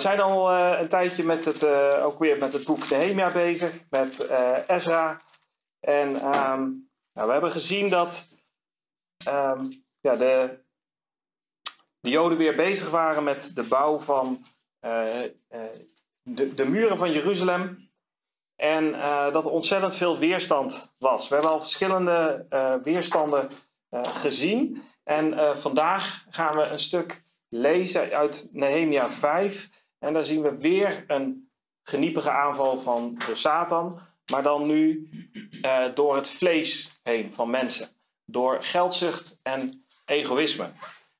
Zijn al uh, een tijdje met het, uh, ook weer met het boek Nehemia bezig, met uh, Ezra. En um, nou, we hebben gezien dat um, ja, de, de Joden weer bezig waren met de bouw van de, de, muren van Jeruzalem. En dat er ontzettend veel weerstand was. We hebben al verschillende weerstanden gezien. En vandaag gaan we een stuk lezen uit Nehemia 5. En daar zien we weer een geniepige aanval van de Satan. Maar dan nu uh, door het vlees heen van mensen. Door geldzucht en egoïsme.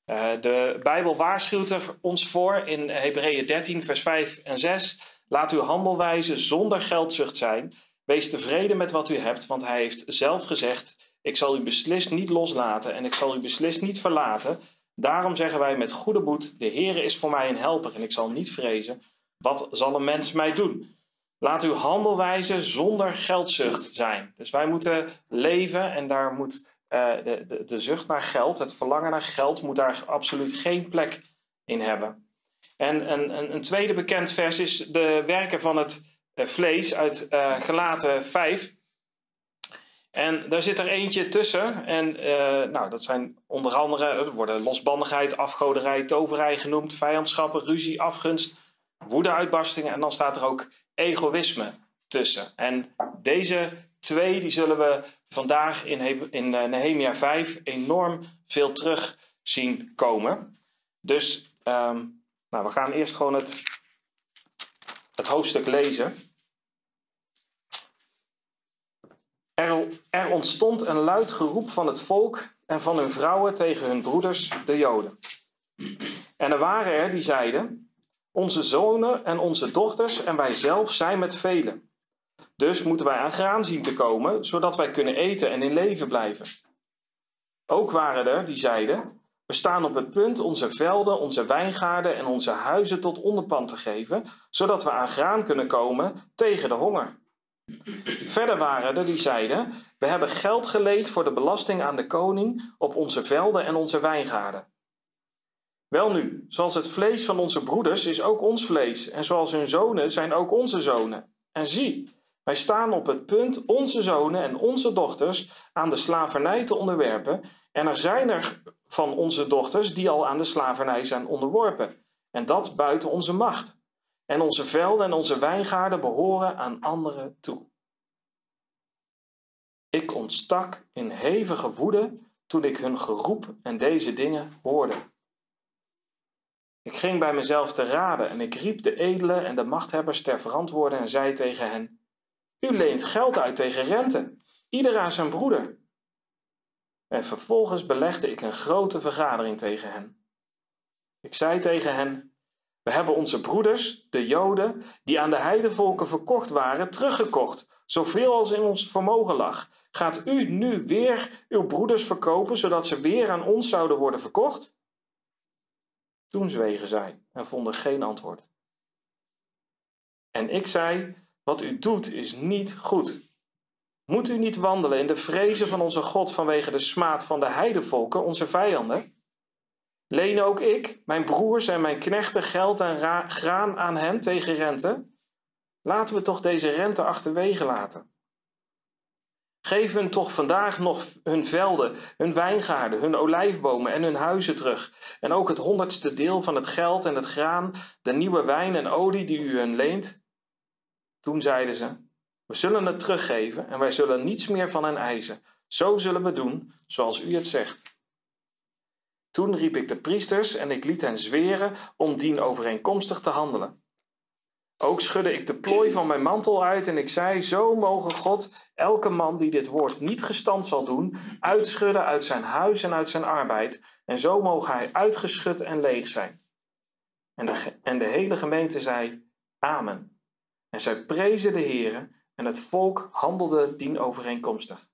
Uh, de Bijbel waarschuwt er ons voor in Hebreeën 13, vers 5 en 6. Laat uw handelwijze zonder geldzucht zijn. Wees tevreden met wat u hebt, want hij heeft zelf gezegd: Ik zal u beslist niet loslaten en ik zal u beslist niet verlaten. Daarom zeggen wij met goede moed: De Heere is voor mij een helper en ik zal niet vrezen. Wat zal een mens mij doen? Laat uw handelwijze zonder geldzucht zijn. Dus wij moeten leven en daar moet uh, de, de, de zucht naar geld, het verlangen naar geld, moet daar absoluut geen plek in hebben. En een, een, tweede bekend vers is de werken van het uh, vlees uit uh, Gelaten 5. En daar zit er eentje tussen. En uh, nou, dat zijn onder andere, er worden losbandigheid, afgoderij, toverij genoemd, vijandschappen, ruzie, afgunst, woedeuitbarstingen. En dan staat er ook egoïsme tussen. En deze twee, die zullen we vandaag in, uh, Nehemia 5 enorm veel terug zien komen. Dus um, nou, we gaan eerst gewoon het, het hoofdstuk lezen. Er, ontstond een luid geroep van het volk en van hun vrouwen tegen hun broeders, de Joden. En er waren er die zeiden: Onze zonen en onze dochters en wij zelf zijn met velen. Dus moeten wij aan graan zien te komen, zodat wij kunnen eten en in leven blijven. Ook waren er die zeiden: We staan op het punt onze velden, onze wijngaarden en onze huizen tot onderpand te geven, zodat we aan graan kunnen komen tegen de honger. Verder waren er die zeiden: We hebben geld geleend voor de belasting aan de koning op onze velden en onze wijngaarden. Welnu, zoals het vlees van onze broeders is ook ons vlees, en zoals hun zonen zijn ook onze zonen. En zie, wij staan op het punt onze zonen en onze dochters aan de slavernij te onderwerpen, en er zijn er van onze dochters die al aan de slavernij zijn onderworpen, en dat buiten onze macht en onze velden en onze wijngaarden behoren aan anderen toe. Ik ontstak in hevige woede toen ik hun geroep en deze dingen hoorde. Ik ging bij mezelf te raden en ik riep de edelen en de machthebbers ter verantwoording en zei tegen hen: U leent geld uit tegen rente, ieder aan zijn broeder. En vervolgens belegde ik een grote vergadering tegen hen. Ik zei tegen hen: we hebben onze broeders, de Joden, die aan de heidevolken verkocht waren, teruggekocht, zoveel als in ons vermogen lag. Gaat u nu weer uw broeders verkopen, zodat ze weer aan ons zouden worden verkocht? Toen zwegen zij en vonden geen antwoord. En ik zei: Wat u doet is niet goed. Moet u niet wandelen in de vrezen van onze God vanwege de smaad van de heidevolken, onze vijanden? Leen ook ik, mijn broers en mijn knechten geld en graan aan hen tegen rente? Laten we toch deze rente achterwege laten. Geef hun toch vandaag nog hun velden, hun wijngaarden, hun olijfbomen en hun huizen terug. En ook het honderdste deel van het geld en het graan, de nieuwe wijn en olie die u hun leent. Toen zeiden ze: We zullen het teruggeven en wij zullen niets meer van hen eisen. Zo zullen we doen zoals u het zegt. Toen riep ik de priesters en ik liet hen zweren om dien overeenkomstig te handelen. Ook schudde ik de plooi van mijn mantel uit en ik zei: Zo mogen God elke man die dit woord niet gestand zal doen, uitschudden uit zijn huis en uit zijn arbeid, en zo mogen hij uitgeschud en leeg zijn. En de, en de hele gemeente zei: Amen. En zij prezen de Heere en het volk handelde dien overeenkomstig.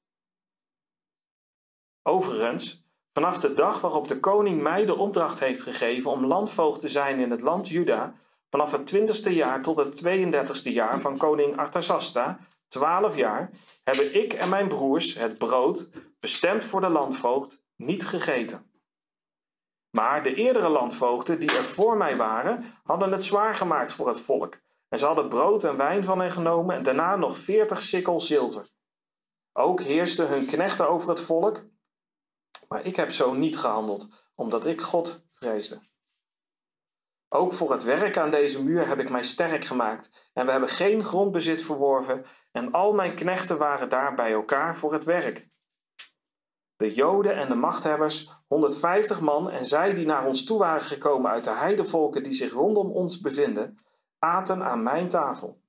Overigens Vanaf de dag waarop de koning mij de opdracht heeft gegeven om landvoogd te zijn in het land Juda, vanaf het twintigste jaar tot het 32ste jaar van koning Artasasta, twaalf jaar, hebben ik en mijn broers het brood, bestemd voor de landvoogd, niet gegeten. Maar de eerdere landvoogden die er voor mij waren, hadden het zwaar gemaakt voor het volk. En ze hadden brood en wijn van hen genomen en daarna nog veertig sikkel zilver. Ook heersten hun knechten over het volk, maar ik heb zo niet gehandeld, omdat ik God vreesde. Ook voor het werk aan deze muur heb ik mij sterk gemaakt, en we hebben geen grondbezit verworven, en al mijn knechten waren daar bij elkaar voor het werk. De Joden en de machthebbers, 150 man, en zij die naar ons toe waren gekomen uit de heidevolken die zich rondom ons bevinden, aten aan mijn tafel.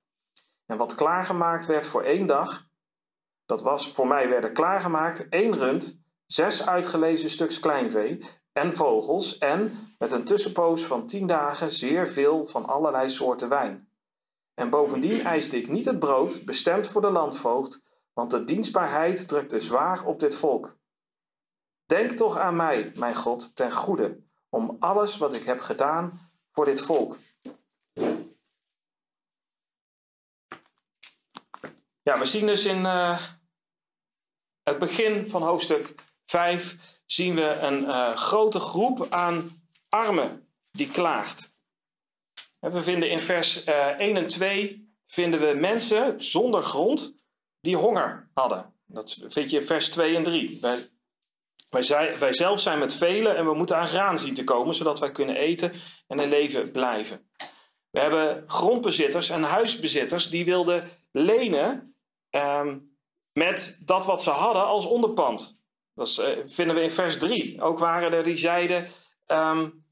En wat klaargemaakt werd voor één dag, dat was voor mij werden klaargemaakt één rund, zes uitgelezen stuks kleinvee en vogels en met een tussenpoos van tien dagen zeer veel van allerlei soorten wijn. En bovendien eiste ik niet het brood bestemd voor de landvoogd, want de dienstbaarheid drukte zwaar op dit volk. Denk toch aan mij, mijn God, ten goede, om alles wat ik heb gedaan voor dit volk. Ja, we zien dus in uh, het begin van hoofdstuk 5 zien we een uh, grote groep aan armen die klaagt. En we vinden in vers uh, eh, 1 en 2 vinden we mensen zonder grond die honger hadden. Dat vind je in vers 2 en 3. Wij, wij, wij zelf zijn met velen en we moeten aan graan zien te komen, zodat wij kunnen eten en in leven blijven. We hebben grondbezitters en huisbezitters die wilden lenen um, met dat wat ze hadden als onderpand. Dat uh, vinden we in vers 3. Ook waren er die zeiden: um,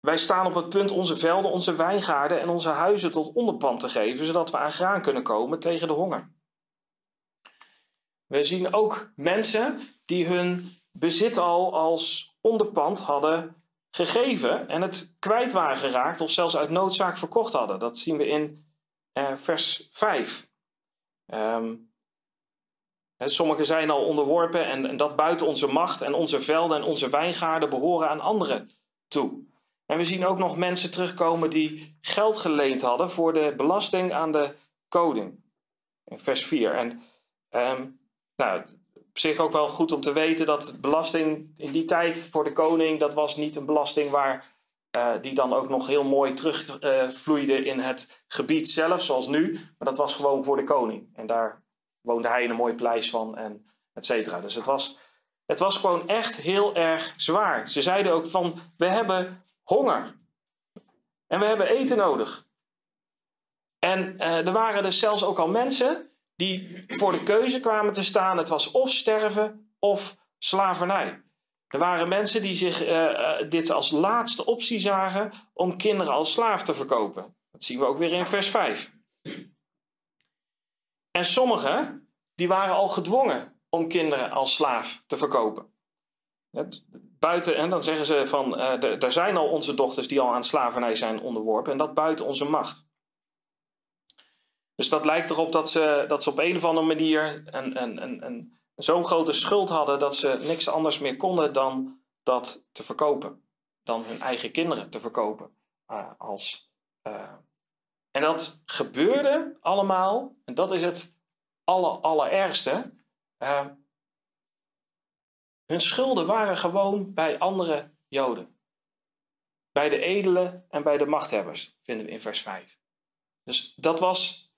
Wij staan op het punt onze velden, onze wijngaarden en onze huizen tot onderpand te geven, zodat we aan graan kunnen komen tegen de honger. We zien ook mensen die hun bezit al als onderpand hadden gegeven en het kwijt waren geraakt of zelfs uit noodzaak verkocht hadden. Dat zien we in uh, vers 5. Um, sommigen zijn al onderworpen en, dat buiten onze macht en onze velden en onze wijngaarden behoren aan anderen toe. En we zien ook nog mensen terugkomen die geld geleend hadden voor de belasting aan de koning. In vers 4. En um, nou, op zich ook wel goed om te weten dat belasting in die tijd voor de koning, dat was niet een belasting waar uh, die dan ook nog heel mooi terugvloeide uh, in het gebied zelf, zoals nu. Maar dat was gewoon voor de koning. En daar woonde hij in een mooi paleis van, en et cetera. Dus het was, het was gewoon echt heel erg zwaar. Ze zeiden ook van, we hebben honger. En we hebben eten nodig. En uh, er waren dus zelfs ook al mensen die voor de keuze kwamen te staan. Het was of sterven of slavernij. Er waren mensen die zich uh, dit als laatste optie zagen om kinderen als slaaf te verkopen. Dat zien we ook weer in vers 5. En sommigen die waren al gedwongen om kinderen als slaaf te verkopen. Buiten, en dan zeggen ze van, uh, er zijn al onze dochters die al aan slavernij zijn onderworpen en dat buiten onze macht. Dus dat lijkt erop dat ze, dat ze op een of andere manier een, een, een, een zo'n grote schuld hadden dat ze niks anders meer konden dan dat te verkopen. Dan hun eigen kinderen te verkopen. Uh, als, uh, en dat gebeurde allemaal, en dat is het aller, allerergste. Uh, hun schulden waren gewoon bij andere Joden. Bij de edelen en bij de machthebbers, vinden we in vers 5. Dus dat was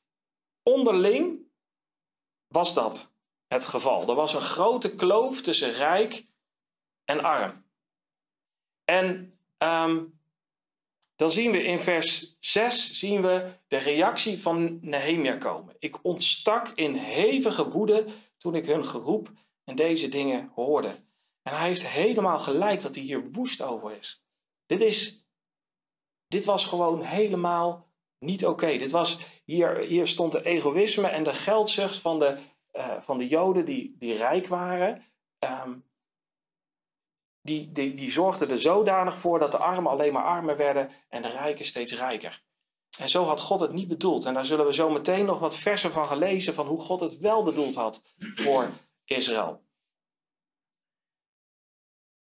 onderling, was dat het geval. Er was een grote kloof tussen rijk en arm. En um, dan zien we in vers 6 zien we de reactie van Nehemia komen. Ik ontstak in hevige woede toen ik hun geroep en deze dingen hoorde. En hij heeft helemaal gelijk dat hij hier woest over is. Dit, is, dit was gewoon helemaal niet oké. Dit was hier, hier stond de egoïsme en de geldzucht van de uh, van de Joden die, die rijk waren, um, die, die, die zorgden er zodanig voor dat de armen alleen maar armer werden en de rijken steeds rijker. En zo had God het niet bedoeld. En daar zullen we zo meteen nog wat versen van gelezen van hoe God het wel bedoeld had voor Israël.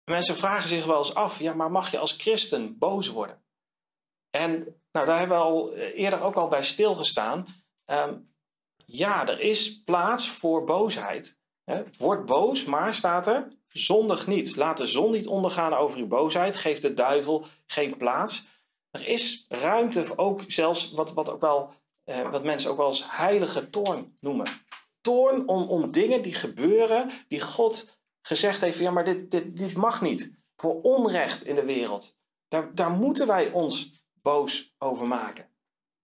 Mensen vragen zich wel eens af, ja, maar mag je als christen boos worden? En nou, daar hebben we al eerder ook al bij stilgestaan. Um, ja, er is plaats voor boosheid. Word boos, maar staat er, zondig niet. Laat de zon niet ondergaan over uw boosheid. Geef de duivel geen plaats. Er is ruimte, ook zelfs wat, wat, ook wel, eh, wat mensen ook wel als heilige toorn noemen. Toorn om, om dingen die gebeuren, die God gezegd heeft: ja, maar dit, dit, dit mag niet. Voor onrecht in de wereld. Daar, daar moeten wij ons boos over maken.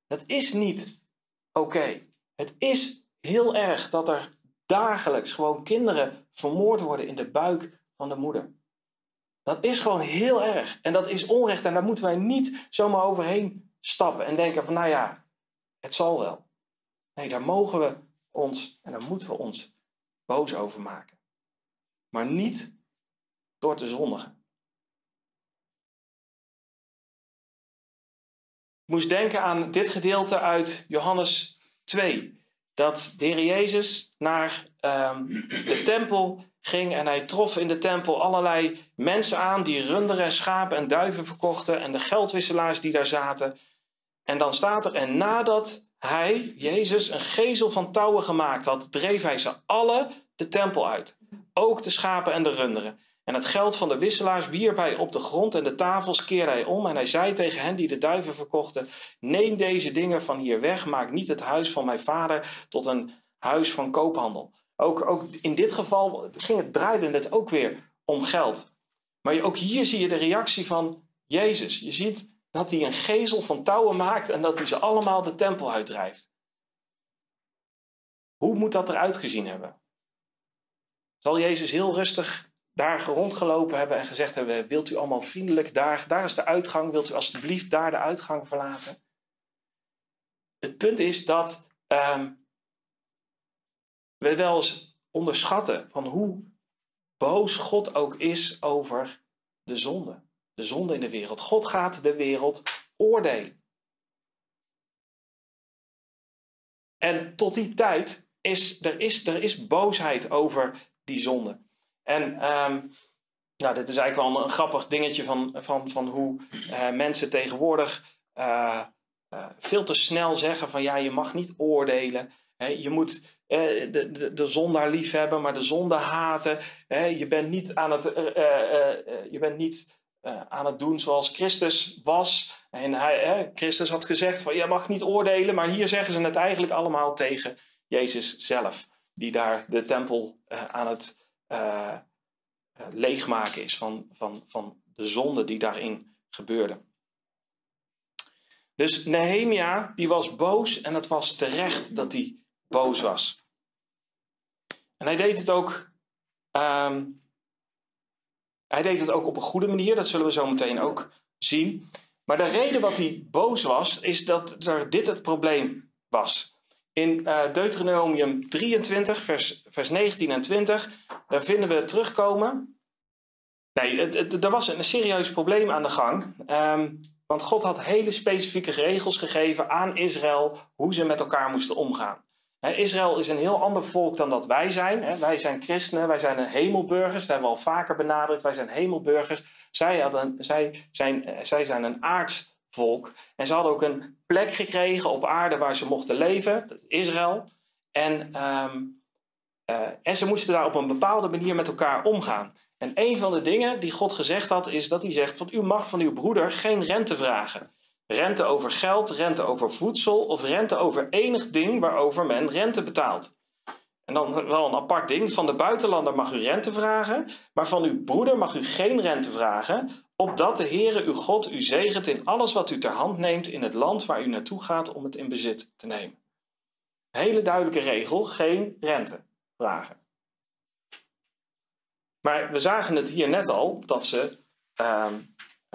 Het is niet oké. Het is heel erg dat er dagelijks gewoon kinderen vermoord worden in de buik van de moeder. Dat is gewoon heel erg. En dat is onrecht. En daar moeten wij niet zomaar overheen stappen en denken van nou ja, het zal wel. Nee, daar mogen we ons en daar moeten we ons boos over maken. Maar niet door te zondigen. Ik moest denken aan dit gedeelte uit Johannes 2. Dat de Heer Jezus naar um, de tempel ging en hij trof in de tempel allerlei mensen aan die runderen, schapen en duiven verkochten en de geldwisselaars die daar zaten. En dan staat er, en nadat hij, Jezus, een gezel van touwen gemaakt had, dreef hij ze alle de tempel uit. Ook de schapen en de runderen. En het geld van de wisselaars wierp hij op de grond en de tafels keerde hij om. En hij zei tegen hen die de duiven verkochten: Neem deze dingen van hier weg, maak niet het huis van mijn vader tot een huis van koophandel. Ook, ook in dit geval ging het, draaide het ook weer om geld. Maar ook hier zie je de reactie van Jezus. Je ziet dat hij een gezel van touwen maakt en dat hij ze allemaal de tempel uitdrijft. Hoe moet dat eruit gezien hebben? Zal Jezus heel rustig daar rondgelopen hebben en gezegd hebben: Wilt u allemaal vriendelijk daar, daar is de uitgang, wilt u alstublieft daar de uitgang verlaten? Het punt is dat um, we wel eens onderschatten van hoe boos God ook is over de zonde. De zonde in de wereld. God gaat de wereld oordelen. En tot die tijd is er, is er is boosheid over die zonde. En um, nou, dit is eigenlijk wel een, grappig dingetje van, van, van hoe uh, mensen tegenwoordig uh, uh, veel te snel zeggen van ja, je mag niet oordelen. He, je moet de, de, de zondaar lief hebben, maar de zonde haten. He, je bent niet aan het, je bent niet, aan het doen zoals Christus was. En hij, Christus had gezegd van je mag niet oordelen, maar hier zeggen ze het eigenlijk allemaal tegen Jezus zelf. Die daar de tempel aan het uh, leegmaken is van, van, van de zonde die daarin gebeurde. Dus Nehemia, die was boos en het was terecht dat hij boos was. En hij deed het ook, um, hij deed het ook op een goede manier, dat zullen we zo meteen ook zien. Maar de reden wat hij boos was, is dat er dit het probleem was. In uh, Deuteronomium 23, vers, vers 19 en 20, daar vinden we terugkomen. Nee, er was een serieus probleem aan de gang. Um, want God had hele specifieke regels gegeven aan Israël hoe ze met elkaar moesten omgaan. Israël is een heel ander volk dan dat wij zijn. Wij zijn christenen, wij zijn hemelburgers. Dat hebben we al vaker benadrukt. Wij zijn hemelburgers. Zij, hadden, zij, zijn, eh, zij zijn een aards volk. En ze hadden ook een plek gekregen op aarde waar ze mochten leven, Israël. En, um, uh, en ze moesten daar op een bepaalde manier met elkaar omgaan. En een van de dingen die God gezegd had, is dat hij zegt: van u mag van uw broeder geen rente vragen. Rente over geld, rente over voedsel of rente over enig ding waarover men rente betaalt. En dan wel een apart ding: van de buitenlander mag u rente vragen, maar van uw broeder mag u geen rente vragen, opdat de Heere uw God u zegent in alles wat u ter hand neemt in het land waar u naartoe gaat om het in bezit te nemen. Hele duidelijke regel: geen rente vragen. Maar we zagen het hier net al dat ze. Uh,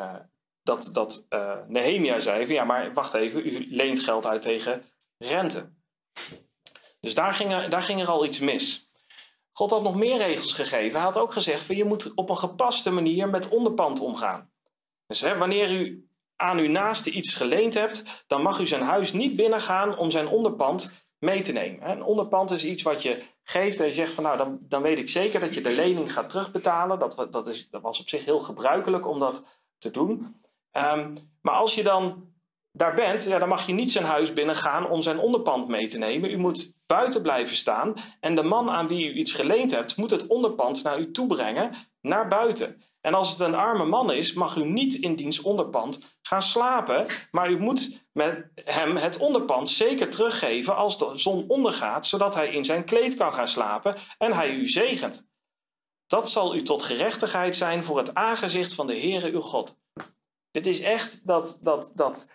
uh, dat dat uh, Nehemia zei: van ja, maar wacht even, u leent geld uit tegen rente. Dus daar ging, er, daar ging er al iets mis. God had nog meer regels gegeven. Hij had ook gezegd: van je moet op een gepaste manier met onderpand omgaan. Dus hè, wanneer u aan uw naaste iets geleend hebt, dan mag u zijn huis niet binnengaan om zijn onderpand mee te nemen. Een onderpand is iets wat je geeft en je zegt van nou, dan, dan weet ik zeker dat je de lening gaat terugbetalen. Dat, dat, is, dat was op zich heel gebruikelijk om dat te doen. Um, maar als je dan daar bent, ja, dan mag je niet zijn huis binnengaan om zijn onderpand mee te nemen. U moet buiten blijven staan en de man aan wie u iets geleend hebt, moet het onderpand naar u toebrengen, naar buiten. En als het een arme man is, mag u niet in diens onderpand gaan slapen, maar u moet met hem het onderpand zeker teruggeven als de zon ondergaat, zodat hij in zijn kleed kan gaan slapen en hij u zegent. Dat zal u tot gerechtigheid zijn voor het aangezicht van de Heere uw God. Dit is echt dat, dat, dat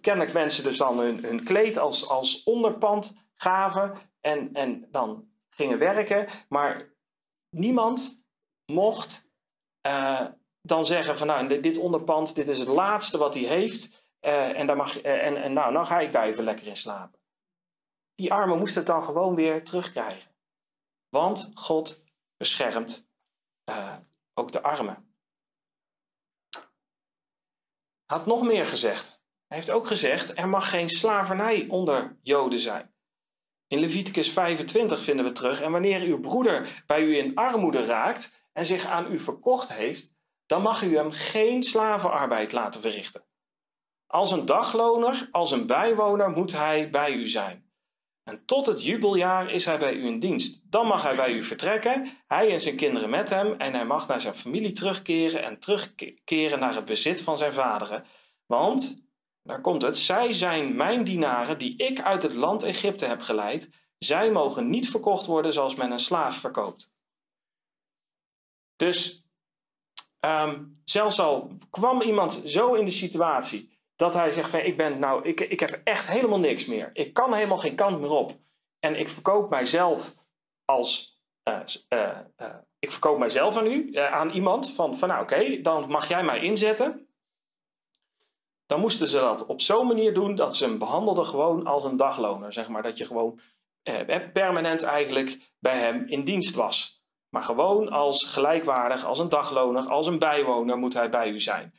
kennelijk mensen dus dan hun, hun kleed als, als onderpand gaven en, en dan gingen werken, maar niemand mocht uh, dan zeggen van nou, dit onderpand, dit is het laatste wat hij heeft. Uh, en, daar mag, uh, en, en nou, nou ga ik daar even lekker in slapen. Die armen moesten het dan gewoon weer terugkrijgen. Want God beschermt ook de armen. Had nog meer gezegd. Hij heeft ook gezegd, er mag geen slavernij onder Joden zijn. In Leviticus 25 vinden we terug, en wanneer uw broeder bij u in armoede raakt, en zich aan u verkocht heeft, dan mag u hem geen slavenarbeid laten verrichten. Als een dagloner, als een bijwoner moet hij bij u zijn. En tot het jubeljaar is hij bij u in dienst. Dan mag hij bij u vertrekken, hij en zijn kinderen met hem, en hij mag naar zijn familie terugkeren en terugkeren naar het bezit van zijn vaderen. Want, daar komt het, zij zijn mijn dienaren die ik uit het land Egypte heb geleid. Zij mogen niet verkocht worden zoals men een slaaf verkoopt. Dus um, zelfs al kwam iemand zo in de situatie dat hij zegt van ik ben nou, ik, ik heb echt helemaal niks meer. Ik kan helemaal geen kant meer op. En ik verkoop mijzelf als uh, uh, uh, ik verkoop mijzelf aan u, aan iemand van, van nou oké, dan mag jij mij inzetten. Dan moesten ze dat op zo'n manier doen dat ze hem behandelden gewoon als een dagloner. Zeg maar dat je gewoon permanent eigenlijk bij hem in dienst was. Maar gewoon als gelijkwaardig, als een dagloner, als een bijwoner moet hij bij u zijn.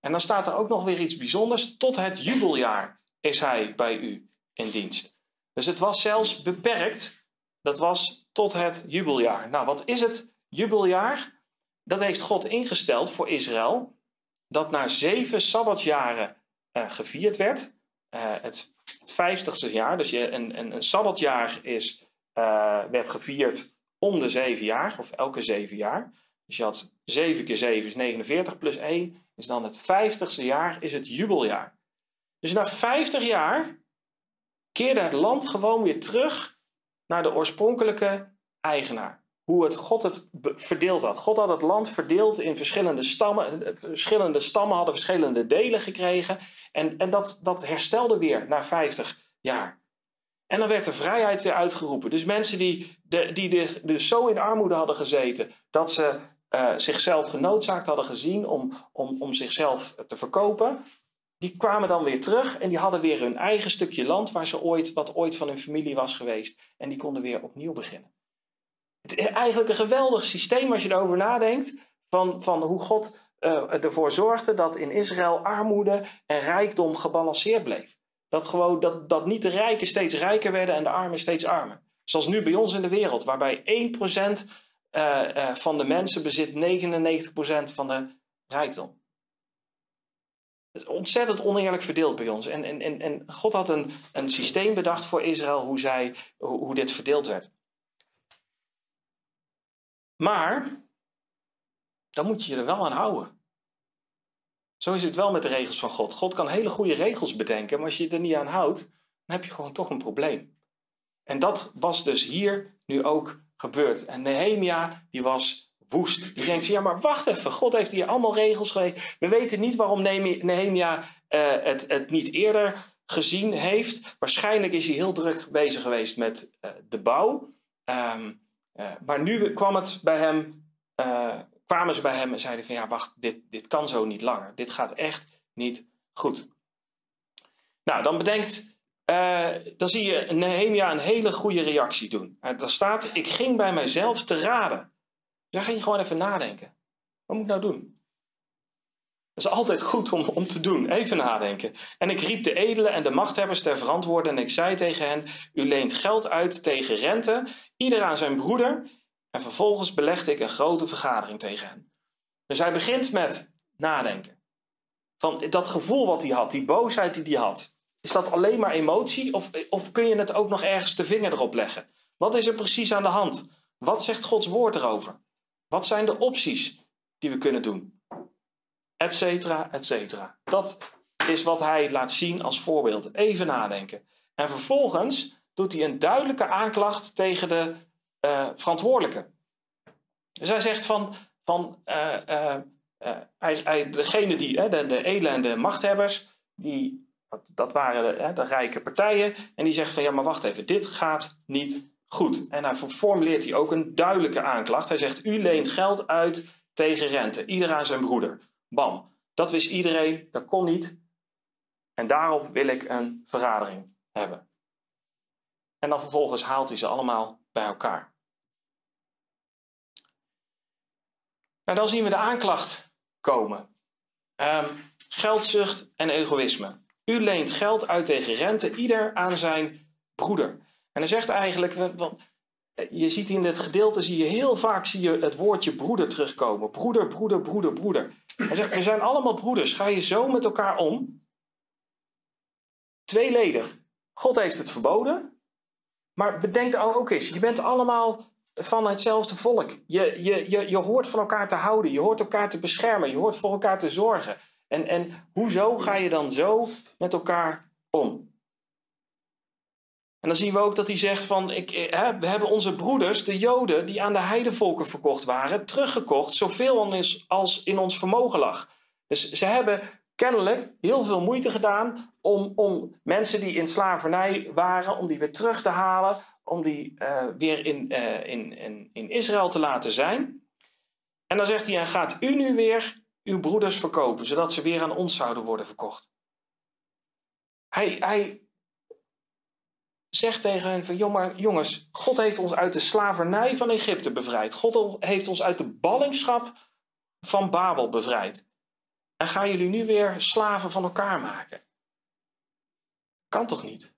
En dan staat er ook nog weer iets bijzonders. Tot het jubeljaar is hij bij u in dienst. Dus het was zelfs beperkt. Dat was tot het jubeljaar. Nou, wat is het jubeljaar? Dat heeft God ingesteld voor Israël. Dat na zeven sabbatjaren uh, gevierd werd. Uh, het vijftigste jaar. Dus je, een, een, een sabbatjaar is, uh, werd gevierd om de zeven jaar, of elke zeven jaar. Dus je had 7 keer 7 is 49 plus 1 is dan het vijftigste jaar, is het jubeljaar. Dus na 50 jaar keerde het land gewoon weer terug naar de oorspronkelijke eigenaar. Hoe het God het verdeeld had. God had het land verdeeld in verschillende stammen. Verschillende stammen hadden verschillende delen gekregen. En, en dat, dat herstelde weer na 50 jaar. En dan werd de vrijheid weer uitgeroepen. Dus mensen die, de, die dus zo in armoede hadden gezeten dat ze uh, zichzelf genoodzaakt hadden gezien om, om, om zichzelf te verkopen, die kwamen dan weer terug en die hadden weer hun eigen stukje land waar ze ooit, wat ooit van hun familie was geweest. En die konden weer opnieuw beginnen. Het eigenlijk een geweldig systeem als je erover nadenkt, van, van hoe God uh, ervoor zorgde dat in Israël armoede en rijkdom gebalanceerd bleef. Dat, gewoon, dat, dat niet de rijken steeds rijker werden en de armen steeds armer. Zoals nu bij ons in de wereld, waarbij 1% uh, uh, van de mensen bezit 99% van de rijkdom. Het is ontzettend oneerlijk verdeeld bij ons. En, en, en God had een, een systeem bedacht voor Israël hoe, zij, hoe dit verdeeld werd. Maar dan moet je je er wel aan houden. Zo is het wel met de regels van God. God kan hele goede regels bedenken, maar als je er niet aan houdt, dan heb je gewoon toch een probleem. En dat was dus hier nu ook gebeurd. En Nehemia, die was woest. Die denkt, ja maar wacht even, God heeft hier allemaal regels geweest. We weten niet waarom Nehemia uh, het, het niet eerder gezien heeft. Waarschijnlijk is hij heel druk bezig geweest met uh, de bouw. Um, uh, maar nu kwam het bij hem kwamen ze bij hem en zeiden van ja, wacht, dit, dit kan zo niet langer. Dit gaat echt niet goed. Nou, dan bedenkt, uh, dan zie je Nehemia een hele goede reactie doen. Daar staat, ik ging bij mijzelf te raden. Dus dan ging je gewoon even nadenken. Wat moet ik nou doen? Dat is altijd goed om, om te doen, even nadenken. En ik riep de edelen en de machthebbers ter verantwoording en ik zei tegen hen, u leent geld uit tegen rente, ieder aan zijn broeder en vervolgens belegde ik een grote vergadering tegen hen. Dus hij begint met nadenken. Van dat gevoel wat hij had, die boosheid die hij had. Is dat alleen maar emotie of, of kun je het ook nog ergens de vinger erop leggen? Wat is er precies aan de hand? Wat zegt Gods woord erover? Wat zijn de opties die we kunnen doen? Etcetera, etcetera. Dat is wat hij laat zien als voorbeeld. Even nadenken. En vervolgens doet hij een duidelijke aanklacht tegen de uh, verantwoordelijke. Dus hij zegt van, van uh, hij, degene die, de, de elende machthebbers, die, dat waren de, de, rijke partijen, en die zegt van ja, maar wacht even, dit gaat niet goed. En hij formuleert hij ook een duidelijke aanklacht. Hij zegt, u leent geld uit tegen rente, ieder aan zijn broeder. Bam, dat wist iedereen, dat kon niet. En daarop wil ik een vergadering hebben. En dan vervolgens haalt hij ze allemaal bij elkaar. En dan zien we de aanklacht komen. Um, geldzucht en egoïsme. U leent geld uit tegen rente, ieder aan zijn broeder. En hij zegt eigenlijk, je ziet in dit gedeelte, zie je heel vaak zie je het woordje broeder terugkomen. Broeder, broeder, broeder, broeder. Hij zegt, we zijn allemaal broeders. Ga je zo met elkaar om? Tweeledig. God heeft het verboden. Maar bedenk ook eens, je bent allemaal van hetzelfde volk. Je, je, je, je hoort van elkaar te houden, je hoort elkaar te beschermen, je hoort voor elkaar te zorgen. En, en hoezo ga je dan zo met elkaar om? En dan zien we ook dat hij zegt van, ik, hè, we hebben onze broeders, de Joden, die aan de heidevolken verkocht waren, teruggekocht, zoveel als in ons vermogen lag. Dus ze hebben kennelijk heel veel moeite gedaan om, om mensen die in slavernij waren, om die weer terug te halen, om die uh, weer in, uh, in, in, in Israël te laten zijn. En dan zegt hij, en gaat u nu weer uw broeders verkopen, zodat ze weer aan ons zouden worden verkocht. Hij zegt tegen hen van, jongens, God heeft ons uit de slavernij van Egypte bevrijd. God heeft ons uit de ballingschap van Babel bevrijd. En gaan jullie nu weer slaven van elkaar maken? Kan toch niet?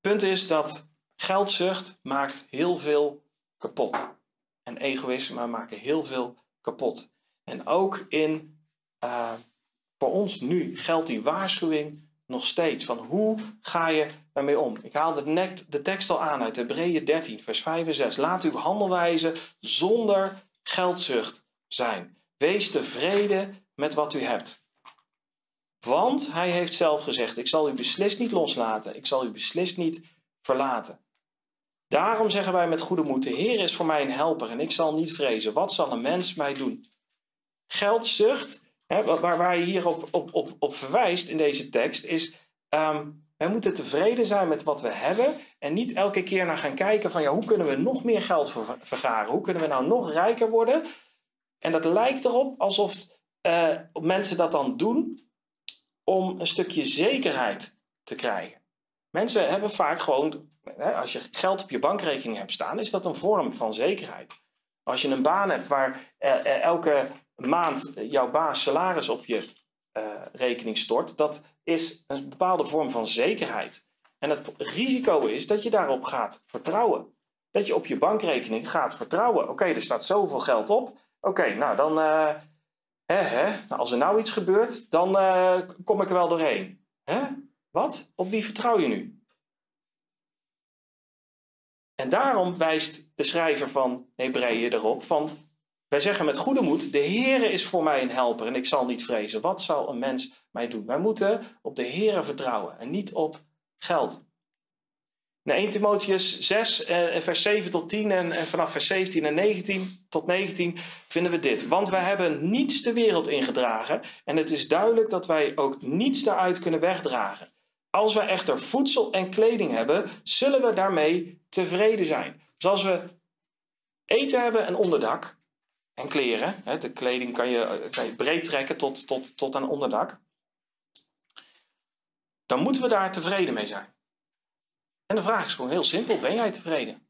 Punt is dat geldzucht maakt heel veel kapot. En egoïsme maken heel veel kapot. En ook in, uh, voor ons nu geldt die waarschuwing nog steeds. Van hoe ga je daarmee om? Ik haalde net de tekst al aan uit Hebreeën 13, vers 5 en 6. Laat uw handelwijze zonder geldzucht zijn. Wees tevreden met wat u hebt. Want hij heeft zelf gezegd: Ik zal u beslist niet loslaten. Ik zal u beslist niet verlaten. Daarom zeggen wij met goede moed: De Heer is voor mij een helper en ik zal niet vrezen. Wat zal een mens mij doen? Geldzucht Hè, waar, waar je hier op, op, op, op verwijst in deze tekst is, um, wij moeten tevreden zijn met wat we hebben en niet elke keer naar gaan kijken van ja, hoe kunnen we nog meer geld vergaren? Hoe kunnen we nou nog rijker worden? En dat lijkt erop alsof uh, mensen dat dan doen om een stukje zekerheid te krijgen. Mensen hebben vaak gewoon, als je geld op je bankrekening hebt staan, is dat een vorm van zekerheid. Als je een baan hebt waar uh, elke maand jouw baas salaris op je uh, rekening stort, dat is een bepaalde vorm van zekerheid. En het risico is dat je daarop gaat vertrouwen. Dat je op je bankrekening gaat vertrouwen. Oké, er staat zoveel geld op. Oké, nou dan, hè, nou, als er nou iets gebeurt, dan kom ik er wel doorheen. Hè? Wat? Op wie vertrouw je nu? En daarom wijst de schrijver van Hebreeën erop van wij zeggen met goede moed: De Heere is voor mij een helper en ik zal niet vrezen. Wat zal een mens mij doen? Wij moeten op de Heere vertrouwen en niet op geld. In 1 Timotheus 6, eh, vers 7 tot 10 en, en vanaf vers 17 en 19 tot 19 vinden we dit. Want wij hebben niets de wereld ingedragen en het is duidelijk dat wij ook niets daaruit kunnen wegdragen. Als we echter voedsel en kleding hebben, zullen we daarmee tevreden zijn. Dus als we eten hebben en onderdak, en kleren. Hè. De kleding kan je, kan je breed trekken tot, tot, tot aan onderdak. Dan moeten we daar tevreden mee zijn. En de vraag is gewoon heel simpel: ben jij tevreden?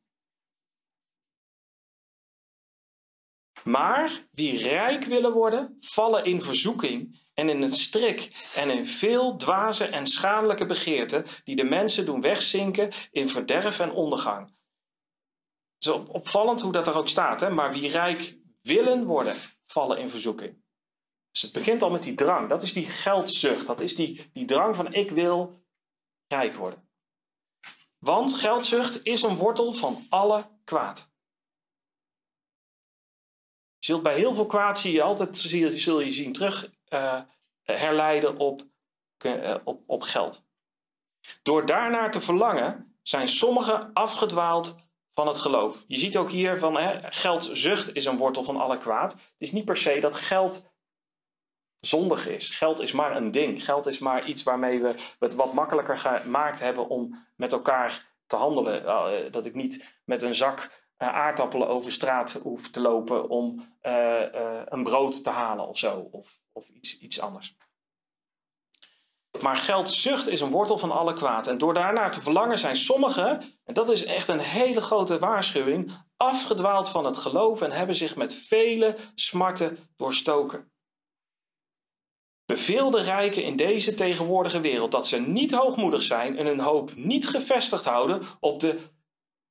Maar wie rijk willen worden, vallen in verzoeking en in een strik en in veel dwaze en schadelijke begeerten die de mensen doen wegzinken in verderf en ondergang. Het is opvallend hoe dat er ook staat. Hè? Maar wie rijk willen worden, vallen in verzoeking. Dus het begint al met die drang. Dat is die geldzucht. Dat is die, die drang van ik wil rijk worden. Want geldzucht is een wortel van alle kwaad. Je zult bij heel veel kwaad zie je altijd zul je zien terug uh, herleiden op, uh, op, op geld. Door daarnaar te verlangen zijn sommigen afgedwaald van het geloof. Je ziet ook hier van hè, geldzucht is een wortel van alle kwaad. Het is niet per se dat geld zondig is. Geld is maar een ding. Geld is maar iets waarmee we het wat makkelijker gemaakt hebben om met elkaar te handelen. Eh, dat ik niet met een zak eh, aardappelen over straat hoef te lopen om eh, een brood te halen of zo. Of, of iets, iets anders. Maar geldzucht is een wortel van alle kwaad. En door daarnaar te verlangen zijn sommigen, en dat is echt een hele grote waarschuwing, afgedwaald van het geloof en hebben zich met vele smarten doorstoken. Beveel de rijken in deze tegenwoordige wereld dat ze niet hoogmoedig zijn en hun hoop niet gevestigd houden op de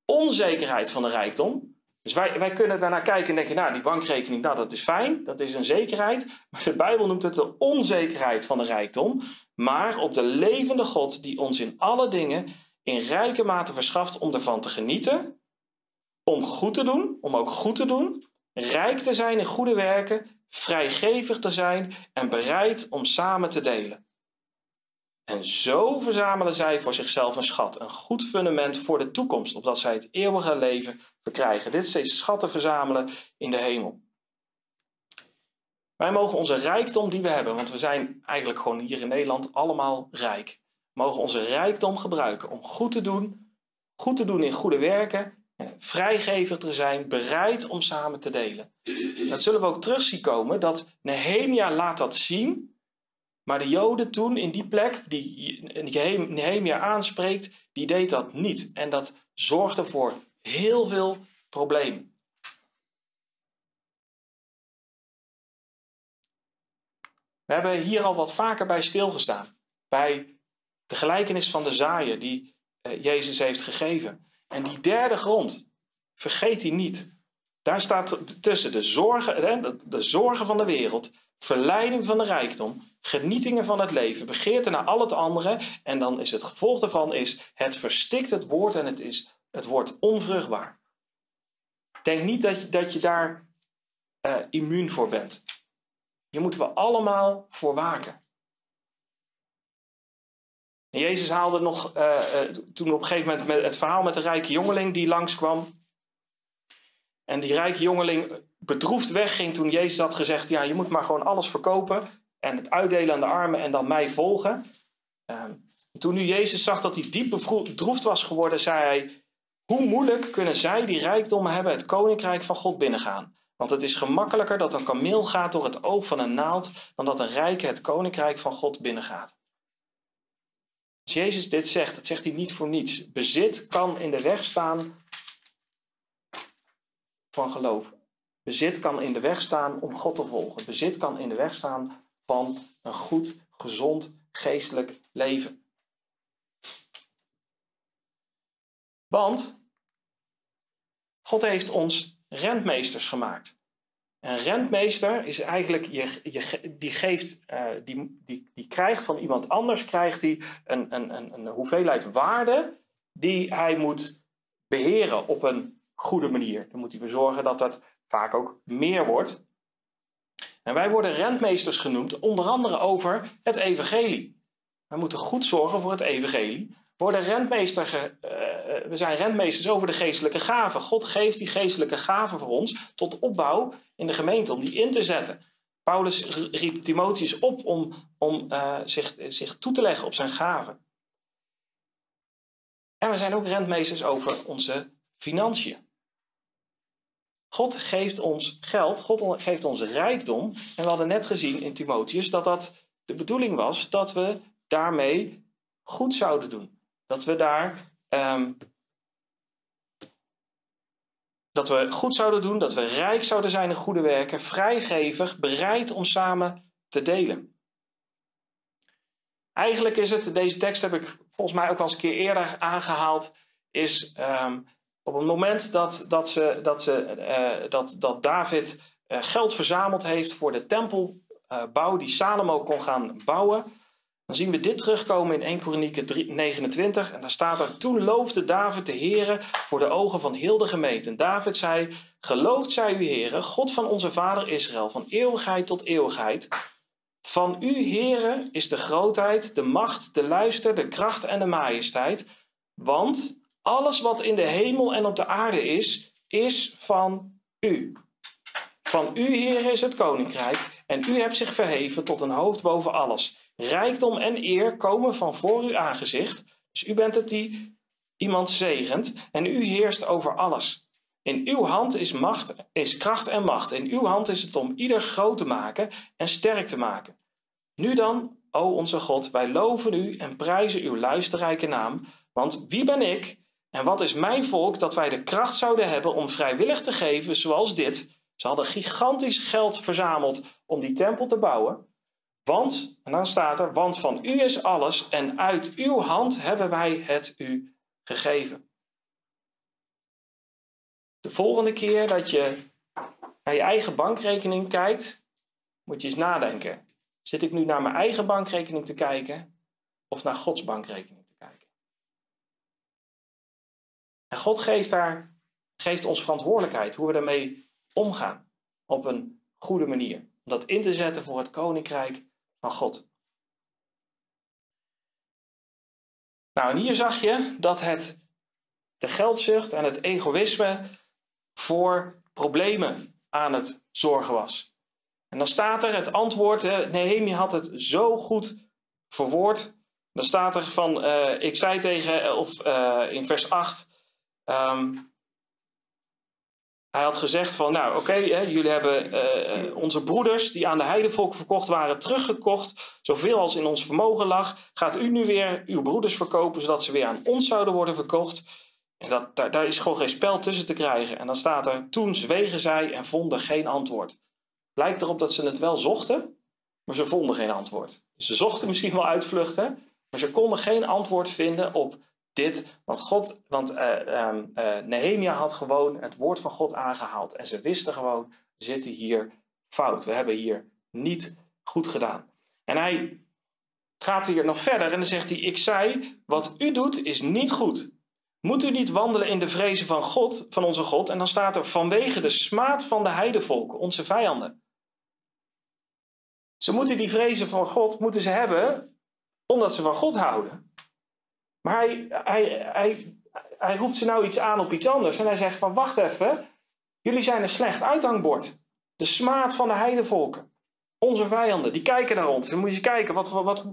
onzekerheid van de rijkdom. Dus wij, wij kunnen daarnaar kijken en denken, nou die bankrekening, nou dat is fijn, dat is een zekerheid. Maar de Bijbel noemt het de onzekerheid van de rijkdom. Maar op de levende God die ons in alle dingen in rijke mate verschaft om ervan te genieten. Om goed te doen, om ook goed te doen. Rijk te zijn in goede werken vrijgevig te zijn en bereid om samen te delen. En zo verzamelen zij voor zichzelf een schat, een goed fundament voor de toekomst, opdat zij het eeuwige leven verkrijgen. Dit is deze schatten verzamelen in de hemel. Wij mogen onze rijkdom die we hebben, want we zijn eigenlijk gewoon hier in Nederland allemaal rijk, mogen onze rijkdom gebruiken om goed te doen, goed te doen in goede werken vrijgever te zijn, bereid om samen te delen. Dat zullen we ook terug zien komen, dat Nehemia laat dat zien, maar de Joden toen in die plek, die Nehemia aanspreekt, die deed dat niet. En dat zorgde voor heel veel problemen. We hebben hier al wat vaker bij stilgestaan. Bij de gelijkenis van de zaaien die eh, Jezus heeft gegeven. En die derde grond, vergeet die niet. Daar staat tussen de zorgen, de zorgen van de wereld, verleiding van de rijkdom, genietingen van het leven, begeerte naar al het andere. En dan is het gevolg daarvan is, het verstikt het woord en het, is, het wordt onvruchtbaar. Denk niet dat je, dat je daar uh, immuun voor bent. Hier moeten we allemaal voor waken. En Jezus haalde nog, uh, toen op een gegeven moment met het verhaal met de rijke jongeling die langskwam. En die rijke jongeling bedroefd wegging toen Jezus had gezegd: Ja, je moet maar gewoon alles verkopen en het uitdelen aan de armen en dan mij volgen. Uh, toen nu Jezus zag dat hij diep bedroefd was geworden, zei hij: Hoe moeilijk kunnen zij die rijkdommen hebben het koninkrijk van God binnengaan? Want het is gemakkelijker dat een kameel gaat door het oog van een naald dan dat een rijke het koninkrijk van God binnengaat. Als Jezus dit zegt, dat zegt hij niet voor niets. Bezit kan in de weg staan van geloof. Bezit kan in de weg staan om God te volgen. Bezit kan in de weg staan van een goed, gezond, geestelijk leven. Want God heeft ons rentmeesters gemaakt. Een rentmeester is eigenlijk, je, die, geeft, uh, die, die, die krijgt van iemand anders krijgt die een, een, een, een hoeveelheid waarde die hij moet beheren op een goede manier. Dan moet hij ervoor zorgen dat dat vaak ook meer wordt. En wij worden rentmeesters genoemd, onder andere over het evangelie. We moeten goed zorgen voor het evangelie. We, worden rentmeester, uh, we zijn rentmeesters over de geestelijke gaven. God geeft die geestelijke gaven voor ons tot opbouw in de gemeente, om die in te zetten. Paulus riep Timotheus op om, om uh, zich, zich toe te leggen op zijn gaven. En we zijn ook rentmeesters over onze financiën. God geeft ons geld, God geeft ons rijkdom. En we hadden net gezien in Timotheus dat dat de bedoeling was dat we daarmee goed zouden doen. Dat we daar um, dat we goed zouden doen, dat we rijk zouden zijn in goede werken, vrijgevig, bereid om samen te delen. Eigenlijk is het, deze tekst heb ik volgens mij ook al eens een keer eerder aangehaald, is um, Op het moment dat, dat, ze, dat, ze, eh, dat, dat David eh, geld verzameld heeft voor de tempelbouw die Salomo kon gaan bouwen, dan zien we dit terugkomen in 1 Korinthe 29. En daar staat er, toen loofde David de Heere voor de ogen van heel de gemeente. En David zei, geloofd zij u Heere, God van onze vader Israël, van eeuwigheid tot eeuwigheid. Van u Heere is de grootheid, de macht, de luister, de kracht en de majesteit. Want alles wat in de hemel en op de aarde is, is van u. Van u, Heer, is het koninkrijk en u hebt zich verheven tot een hoofd boven alles. Rijkdom en eer komen van voor uw aangezicht. Dus u bent het die iemand zegent en u heerst over alles. In uw hand is, macht, is kracht en macht. In uw hand is het om ieder groot te maken en sterk te maken. Nu dan, o onze God, wij loven u en prijzen uw luisterrijke naam. Want wie ben ik en wat is mijn volk dat wij de kracht zouden hebben om vrijwillig te geven zoals dit? Ze hadden gigantisch geld verzameld om die tempel te bouwen. Want, en dan staat er, want van u is alles en uit uw hand hebben wij het u gegeven. De volgende keer dat je naar je eigen bankrekening kijkt, moet je eens nadenken. Zit ik nu naar mijn eigen bankrekening te kijken of naar Gods bankrekening te kijken? En God geeft, daar, geeft ons verantwoordelijkheid hoe we daarmee omgaan op een goede manier. Om dat in te zetten voor het koninkrijk van God. Nou, en hier zag je dat het, de geldzucht en het egoïsme voor problemen aan het zorgen was. En dan staat er het antwoord, Nehemia had het zo goed verwoord. Dan staat er van, uh, ik zei tegen, of uh, in vers 8, um, hij had gezegd van, nou oké, jullie hebben uh, onze broeders die aan de heidevolk verkocht waren teruggekocht, zoveel als in ons vermogen lag. Gaat u nu weer uw broeders verkopen, zodat ze weer aan ons zouden worden verkocht? En dat, daar, daar is gewoon geen spel tussen te krijgen. En dan staat er, toen zwegen zij en vonden geen antwoord. Lijkt erop dat ze het wel zochten, maar ze vonden geen antwoord. Ze zochten misschien wel uitvluchten, maar ze konden geen antwoord vinden op dit. Want, God, want uh, Nehemia had gewoon het woord van God aangehaald. En ze wisten gewoon, zitten hier fout. We hebben hier niet goed gedaan. En hij gaat hier nog verder en dan zegt hij, ik zei, wat u doet is niet goed. Moet u niet wandelen in de vrezen van God, van onze God? En dan staat er vanwege de smaad van de heidevolken, onze vijanden. Ze moeten die vrezen van God moeten ze hebben omdat ze van God houden. Maar hij, hij, hij, hij roept ze nou iets aan op iets anders. En hij zegt van wacht even, jullie zijn een slecht uithangbord. De smaad van de heidevolken. Onze vijanden, die kijken naar ons. Dan moet je eens kijken, wat, wat,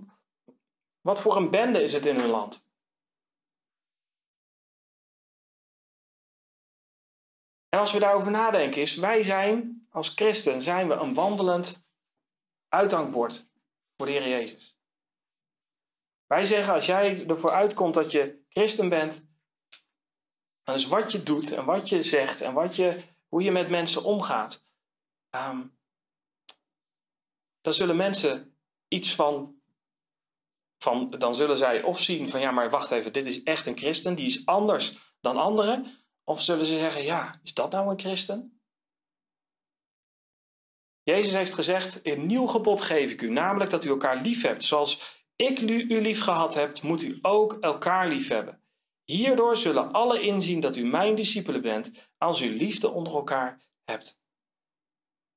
wat voor een bende is het in hun land. En als we daarover nadenken is, wij zijn als christen, zijn we een wandelend uithangbord voor de Heer Jezus. Wij zeggen, als jij ervoor uitkomt dat je christen bent, dan is wat je doet en wat je zegt en wat je, hoe je met mensen omgaat, um, dan zullen mensen iets van, van, dan zullen zij of zien van ja, maar wacht even, dit is echt een christen, die is anders dan anderen. Of zullen ze zeggen, ja, is dat nou een christen? Jezus heeft gezegd, een nieuw gebod geef ik u, namelijk dat u elkaar lief hebt, zoals ik nu u lief gehad hebt, moet u ook elkaar lief hebben. Hierdoor zullen alle inzien dat u mijn discipelen bent, als u liefde onder elkaar hebt.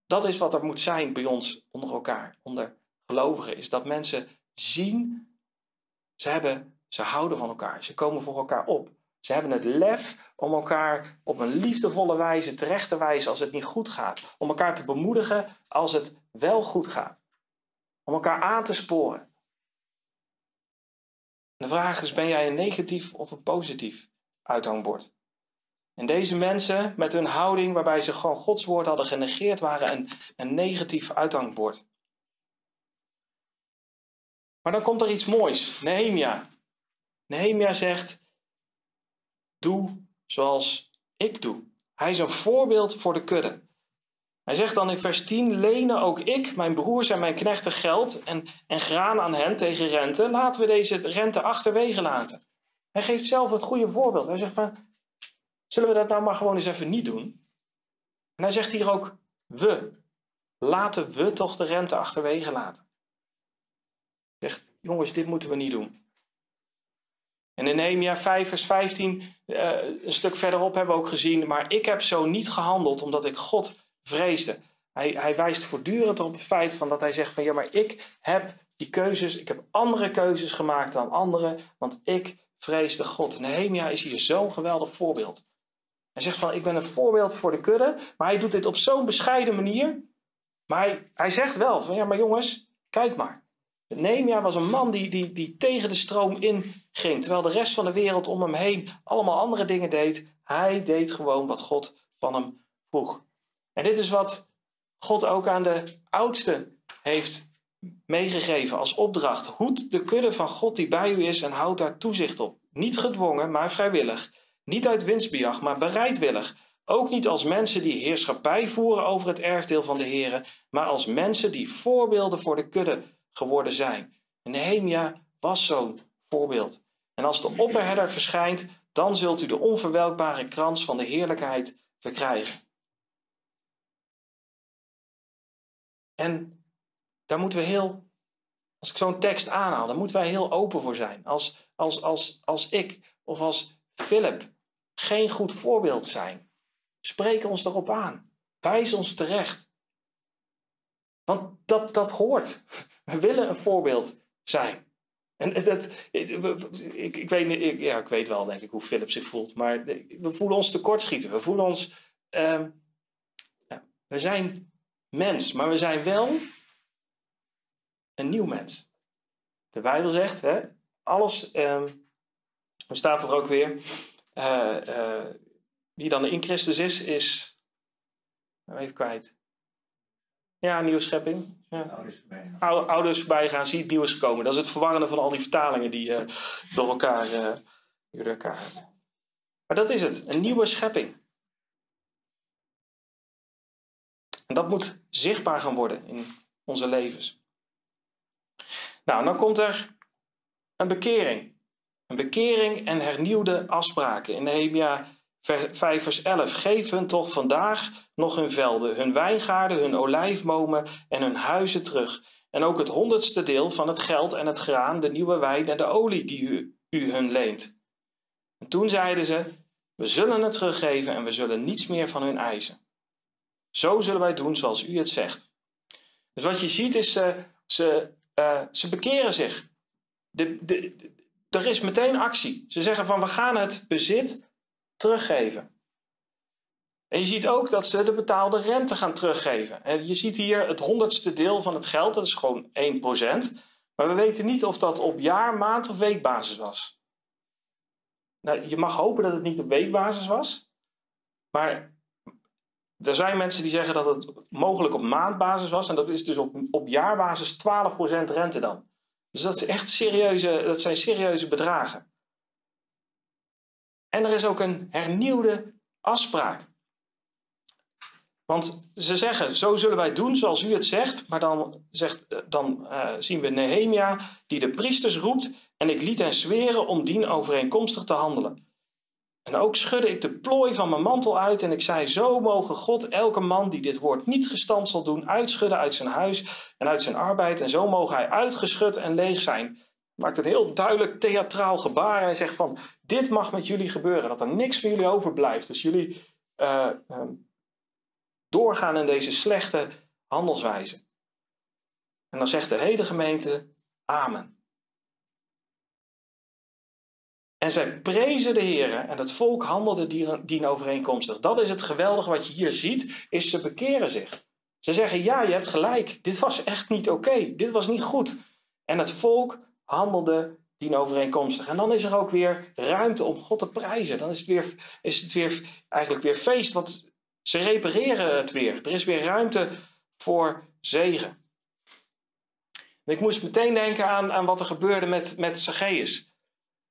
Dat is wat er moet zijn bij ons onder elkaar, onder gelovigen, is dat mensen zien, ze, hebben, ze houden van elkaar, ze komen voor elkaar op. Ze hebben het lef om elkaar op een liefdevolle wijze terecht te wijzen als het niet goed gaat. Om elkaar te bemoedigen als het wel goed gaat. Om elkaar aan te sporen. De vraag is, ben jij een negatief of een positief uithangbord? En deze mensen met hun houding waarbij ze gewoon Gods woord hadden genegeerd waren een, een negatief uithangbord. Maar dan komt er iets moois. Nehemia. Nehemia zegt, doe zoals ik doe. Hij is een voorbeeld voor de kudde. Hij zegt dan in vers 10: Lenen ook ik, mijn broers en mijn knechten geld en, en graan aan hen tegen rente. Laten we deze rente achterwege laten. Hij geeft zelf het goede voorbeeld. Hij zegt van: Zullen we dat nou maar gewoon eens even niet doen? En hij zegt hier ook we. Laten we toch de rente achterwege laten. Hij zegt, jongens, dit moeten we niet doen. En in Nehemia 5 vers 15, uh, een stuk verderop hebben we ook gezien, maar ik heb zo niet gehandeld omdat ik God vreesde. Hij, hij wijst voortdurend op het feit van dat hij zegt van ja, maar ik heb die keuzes, ik heb andere keuzes gemaakt dan anderen, want ik vreesde God. Nehemia is hier zo'n geweldig voorbeeld. Hij zegt van ik ben een voorbeeld voor de kudde, maar hij doet dit op zo'n bescheiden manier. Maar hij, hij zegt wel van ja, maar jongens, kijk maar. Nehemia was een man die, die, die tegen de stroom in ging, terwijl de rest van de wereld om hem heen allemaal andere dingen deed. Hij deed gewoon wat God van hem vroeg. En dit is wat God ook aan de oudste heeft meegegeven als opdracht. Hoed de kudde van God die bij u is en houd daar toezicht op. Niet gedwongen, maar vrijwillig. Niet uit winstbejag, maar bereidwillig. Ook niet als mensen die heerschappij voeren over het erfdeel van de Heeren, maar als mensen die voorbeelden voor de kudde geworden zijn. Nehemia was zo'n voorbeeld. En als de opperherder verschijnt, dan zult u de onverwelkbare krans van de heerlijkheid verkrijgen. En daar moeten we heel, als ik zo'n tekst aanhaal, daar moeten wij heel open voor zijn. Als, als, als, als ik of als Philip geen goed voorbeeld zijn, spreek ons erop aan. Wijs ons terecht. Want dat, dat hoort. We willen een voorbeeld zijn. En dat, ik, ik, weet, ik, ja, ik weet wel, denk ik, hoe Philip zich voelt. Maar we voelen ons tekortschieten. We voelen ons. Ja, we zijn mens, maar we zijn wel een nieuw mens. De Bijbel zegt, hè, alles. Uh, staat er ook weer. Uh, uh, wie dan in Christus is, is. Nou, even kwijt. Ja, nieuwe schepping. Ja. Ouders voorbij gaan. Ouders voorbij gaan, zie het nieuw is gekomen. Dat is het verwarrende van al die vertalingen die je uh, door elkaar, door elkaar. Maar dat is het, een nieuwe schepping. En dat moet zichtbaar gaan worden in onze levens. Nou, dan komt er een bekering. Een bekering en hernieuwde afspraken. In Nehemia 5 vers 11. Geef hun toch vandaag nog hun velden, hun wijngaarden, hun olijfbomen en hun huizen terug. En ook het honderdste deel van het geld en het graan, de nieuwe wijn en de olie die u, hun leent. En toen zeiden ze: We zullen het teruggeven en we zullen niets meer van hun eisen. Zo zullen wij doen zoals u het zegt. Dus wat je ziet is, ze, ze, uh, ze bekeren zich. De, de, er is meteen actie. Ze zeggen van we gaan het bezit teruggeven. En je ziet ook dat ze de betaalde rente gaan teruggeven. En je ziet hier het honderdste deel van het geld, dat is gewoon 1%. Maar we weten niet of dat op jaar, maand of weekbasis was. Nou, je mag hopen dat het niet op weekbasis was. Maar er zijn mensen die zeggen dat het mogelijk op maandbasis was. En dat is dus op, op jaarbasis 12% rente dan. Dus dat, is echt serieuze, dat zijn serieuze bedragen. En er is ook een hernieuwde afspraak. Want ze zeggen, zo zullen wij doen zoals u het zegt. Maar dan, zegt, dan uh, zien we Nehemia die de priesters roept. En ik liet hen zweren om dien overeenkomstig te handelen. En ook schudde ik de plooi van mijn mantel uit en ik zei: Zo mogen God elke man die dit woord niet gestand zal doen, uitschudden uit zijn huis en uit zijn arbeid. En zo mogen hij uitgeschud en leeg zijn maakt een heel duidelijk theatraal gebaar. En hij zegt van, dit mag met jullie gebeuren. Dat er niks van jullie overblijft. Dus jullie uh, doorgaan in deze slechte handelswijze. En dan zegt de hele gemeente, amen. En zij prezen de Heer en het volk handelde dien overeenkomstig. Dat is het geweldige wat je hier ziet, is ze bekeren zich. Ze zeggen, ja, je hebt gelijk. Dit was echt niet oké. Dit was niet goed. En het volk handelde overeenkomstig. En dan is er ook weer ruimte om God te prijzen. Dan is het weer, is het weer eigenlijk weer feest, want ze repareren het weer. Er is weer ruimte voor zegen. ik moest meteen denken aan, aan wat er gebeurde met, met Zacchaeus.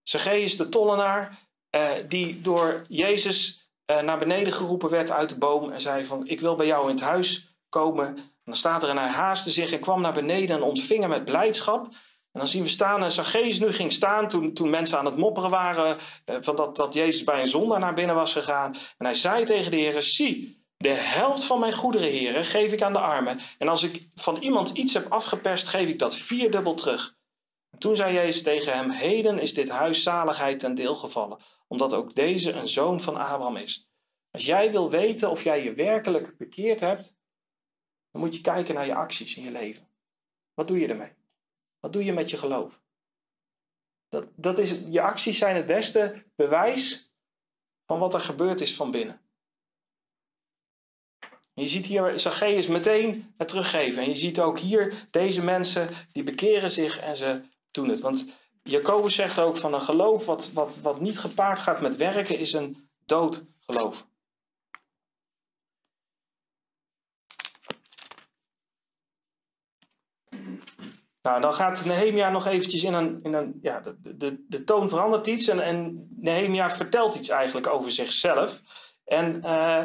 Zacchaeus, de tollenaar, eh, die door Jezus eh, naar beneden geroepen werd uit de boom en zei van, ik wil bij jou in het huis komen. En dan staat er, en hij haastte zich en kwam naar beneden en ontving hem met blijdschap. En dan zien we staan, en Zacchaeus nu ging staan toen, toen mensen aan het mopperen waren, eh, van dat, dat Jezus bij een zondaar naar binnen was gegaan. En hij zei tegen de Heer, zie, de helft van mijn goederen, heren, geef ik aan de armen. En als ik van iemand iets heb afgeperst, geef ik dat vierdubbel terug. En toen zei Jezus tegen hem, heden is dit huis zaligheid ten deel gevallen, omdat ook deze een zoon van Abraham is. Als jij wil weten of jij je werkelijk bekeerd hebt, dan moet je kijken naar je acties in je leven. Wat doe je ermee? Wat doe je met je geloof? Dat, dat is, je acties zijn het beste bewijs van wat er gebeurd is van binnen. je ziet hier Zacchaeus meteen het teruggeven. En je ziet ook hier deze mensen die bekeren zich en ze doen het. Want Jacobus zegt ook van een geloof wat, wat, wat niet gepaard gaat met werken is een dood geloof. Nou, dan gaat Nehemia nog eventjes in een... In een ja, de, de, de toon verandert iets en, en Nehemia vertelt iets eigenlijk over zichzelf. En uh,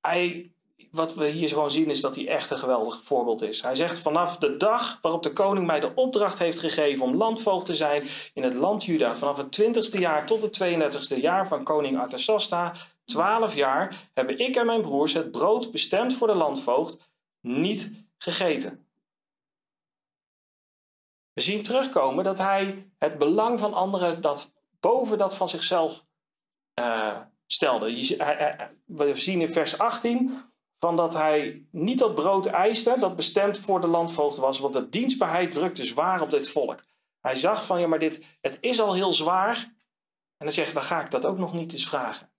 hij, wat we hier gewoon zien is dat hij echt een geweldig voorbeeld is. Hij zegt vanaf de dag waarop de koning mij de opdracht heeft gegeven om landvoogd te zijn in het land Juda, vanaf het 20ste jaar tot het 32ste jaar van koning Artasasta, 12 jaar, hebben ik en mijn broers het brood bestemd voor de landvoogd niet gegeten. We zien terugkomen dat hij het belang van anderen dat boven dat van zichzelf uh, stelde. We zien in vers 18 van dat hij niet dat brood eiste dat bestemd voor de landvoogd was, want de dienstbaarheid drukte zwaar op dit volk. Hij zag van ja, maar dit, het is al heel zwaar. En dan zegt dan ga ik dat ook nog niet eens vragen.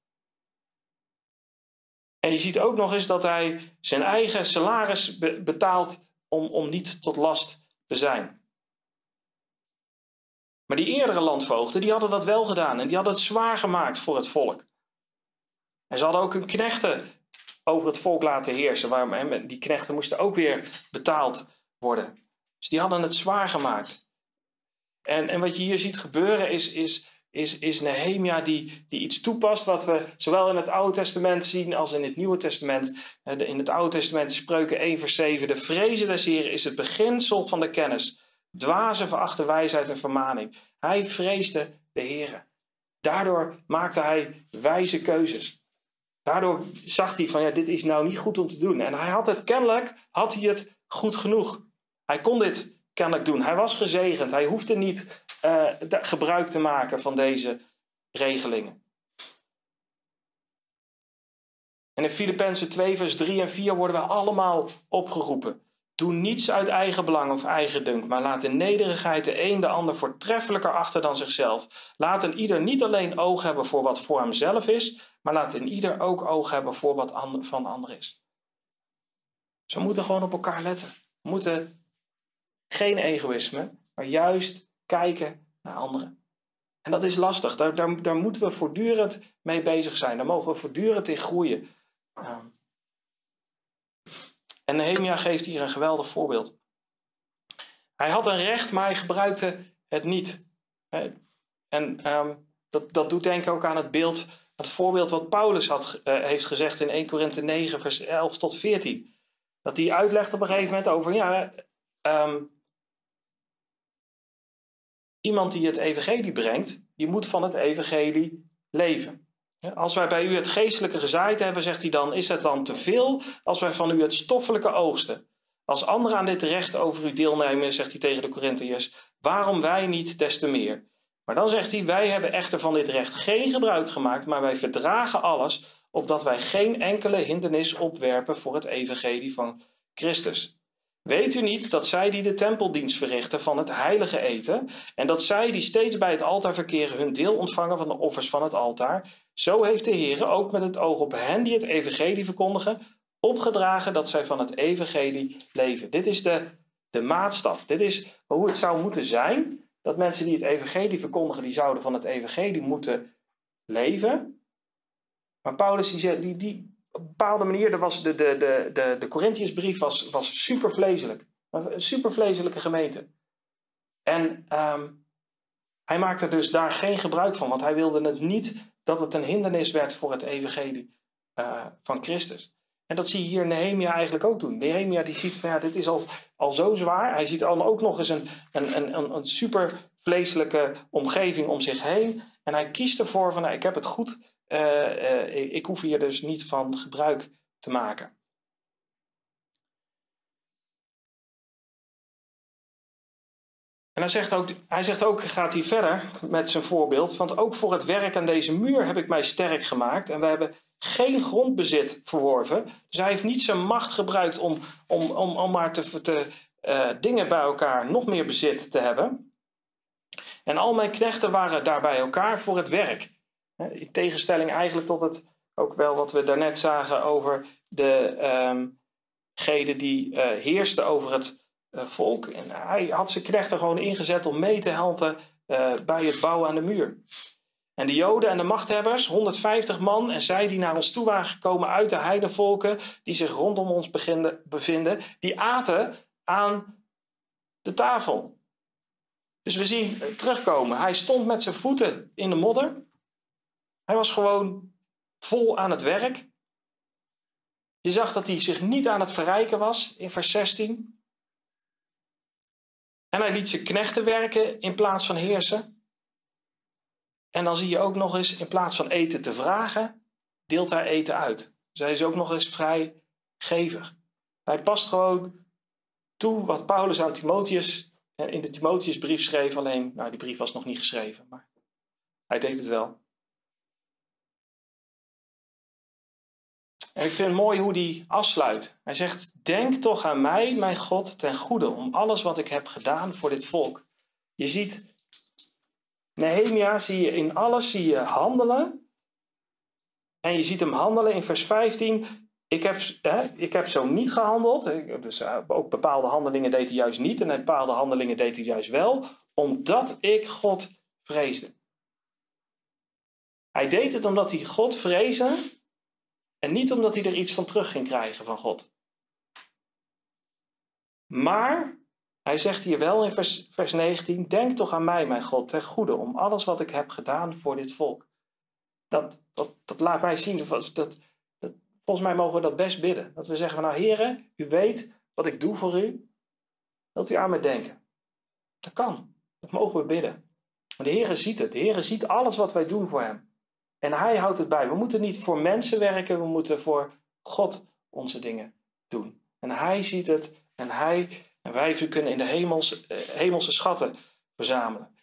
En je ziet ook nog eens dat hij zijn eigen salaris betaalt om, om niet tot last te zijn. Maar die eerdere landvoogden, die hadden dat wel gedaan en die hadden het zwaar gemaakt voor het volk. En ze hadden ook hun knechten over het volk laten heersen. Waar, die knechten moesten ook weer betaald worden. Dus die hadden het zwaar gemaakt. En, en wat je hier ziet gebeuren is, is, is, is Nehemia die, die iets toepast wat we zowel in het Oude Testament zien als in het Nieuwe Testament. In het Oude Testament spreuken 1 vers 7. De vrezen des Heeren is het beginsel van de kennis. Dwazen verachten wijsheid en vermaning. Hij vreesde de Heer. Daardoor maakte hij wijze keuzes. Daardoor zag hij van ja, dit is nou niet goed om te doen. En hij had het kennelijk, had hij het goed genoeg. Hij kon dit kennelijk doen. Hij was gezegend. Hij hoefde niet uh, gebruik te maken van deze regelingen. En in Filippenzen 2, vers 3 en 4 worden we allemaal opgeroepen. Doe niets uit eigen belang of eigen dunk, maar laat in nederigheid de een de ander voortreffelijker achter dan zichzelf. Laat een ieder niet alleen oog hebben voor wat voor hemzelf is, maar laat in ieder ook oog hebben voor wat van ander is. We moeten gewoon op elkaar letten. We moeten geen egoïsme, maar juist kijken naar anderen. En dat is lastig. Daar, daar, daar moeten we voortdurend mee bezig zijn. Daar mogen we voortdurend in groeien. En Nehemia geeft hier een geweldig voorbeeld. Hij had een recht, maar hij gebruikte het niet. En um, dat, dat doet denken ook aan het beeld, het voorbeeld wat Paulus had, uh, heeft gezegd in 1 Korinthe 9, vers 11 tot 14. Dat hij uitlegt op een gegeven moment over, ja, um, iemand die het evangelie brengt, die moet van het evangelie leven. Als wij bij u het geestelijke gezaaid hebben, zegt hij dan, is het dan te veel als wij van u het stoffelijke oogsten? Als anderen aan dit recht over u deelnemen, zegt hij tegen de Corinthiërs, waarom wij niet des te meer? Maar dan zegt hij, wij hebben echter van dit recht geen gebruik gemaakt, maar wij verdragen alles, opdat wij geen enkele hindernis opwerpen voor het evangelie van Christus. Weet u niet dat zij die de tempeldienst verrichten van het heilige eten, en dat zij die steeds bij het altaar verkeren hun deel ontvangen van de offers van het altaar, zo heeft de Heer ook met het oog op hen die het evangelie verkondigen, opgedragen dat zij van het evangelie leven. Dit is de, de maatstaf. Dit is hoe het zou moeten zijn, dat mensen die het evangelie verkondigen, die zouden van het evangelie moeten leven. Maar Paulus die, die, die, op een bepaalde manier, was de, de, de, de, de was, was super vleeselijk. Een super vleeselijke gemeente. En ehm, hij maakte dus daar geen gebruik van, want hij wilde het niet dat het een hindernis werd voor het evangelie uh, van Christus. En dat zie je hier Nehemia eigenlijk ook doen. Nehemia die ziet van ja, dit is al, al zo zwaar. Hij ziet dan ook nog eens een, een, een, een super vleeselijke omgeving om zich heen. En hij kiest ervoor van nou, ik heb het goed. Uh, uh, ik hoef hier dus niet van gebruik te maken. En hij zegt, ook, hij zegt ook, gaat hij verder met zijn voorbeeld, want ook voor het werk aan deze muur heb ik mij sterk gemaakt en we hebben geen grondbezit verworven. Dus hij heeft niet zijn macht gebruikt om, om, om, om maar te, te uh, dingen bij elkaar nog meer bezit te hebben. En al mijn knechten waren daar bij elkaar voor het werk. In tegenstelling eigenlijk tot het, ook wel wat we daarnet zagen over de um, die uh, heersten over het eh, volk. En hij had zijn knechten gewoon ingezet om mee te helpen uh, bij het bouwen aan de muur. En de Joden en de machthebbers, 150 man, en zij die naar ons toe waren gekomen uit de heidenvolken, die zich rondom ons bevinden, die aten aan de tafel. Dus we zien eh, terugkomen. Hij stond met zijn voeten in de modder. Hij was gewoon vol aan het werk. Je zag dat hij zich niet aan het verrijken was in vers 16. En hij liet zijn knechten werken in plaats van heersen. En dan zie je ook nog eens, in plaats van eten te vragen, deelt hij eten uit. Dus hij is ook nog eens vrijgevig. Hij past gewoon toe wat Paulus aan Timotheus in de Timotheusbrief schreef. Alleen, nou die brief was nog niet geschreven, maar hij deed het wel. En ik vind het mooi hoe hij afsluit. Hij zegt: Denk toch aan mij, mijn God, ten goede, om alles wat ik heb gedaan voor dit volk. Je ziet, Nehemia zie je in alles zie je handelen. En je ziet hem handelen in vers 15. Ik heb, hè, ik heb zo niet gehandeld. Dus eh, ook bepaalde handelingen deed hij juist niet. En bepaalde handelingen deed hij juist wel. Omdat ik God vreesde. Hij deed het omdat hij God vreesde en niet omdat hij er iets van terug ging krijgen van God. Maar, hij zegt hier wel in vers, vers 19: Denk toch aan mij, mijn God, ten goede, om alles wat ik heb gedaan voor dit volk. Dat, dat, laat mij zien, dat, dat, volgens mij mogen we dat best bidden. Dat we zeggen: Nou, heren, u weet wat ik doe voor u. Wilt u aan me denken? Dat kan. Dat mogen we bidden. De Heer ziet het. De Heer ziet alles wat wij doen voor Hem. En hij houdt het bij. We moeten niet voor mensen werken, we moeten voor God onze dingen doen. En hij ziet het en hij en wij kunnen in de eh, hemelse schatten verzamelen.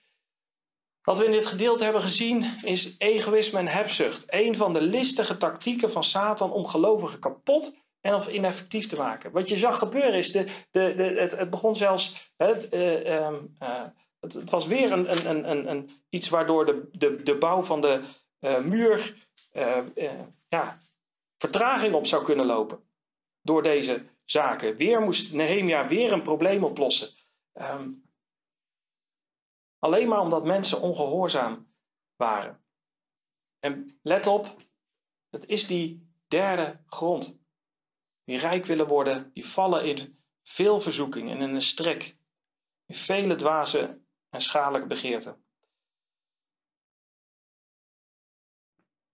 Wat we in dit gedeelte hebben gezien is egoïsme en hebzucht. Een van de listige tactieken van Satan om gelovigen kapot en of ineffectief te maken. Wat je zag gebeuren is, de, de, de, het, het begon zelfs, hè, uh, uh, het, het, was weer een, een, een, een, iets waardoor de, de, de bouw van de, muur uh, uh, ja, vertraging op zou kunnen lopen. Door deze zaken. Weer moest Nehemia weer een probleem oplossen. Um, alleen maar omdat mensen ongehoorzaam waren. En let op, het is die derde grond. Die rijk willen worden, die vallen in veel verzoeking en in een strek. In vele dwaze en schadelijke begeerten.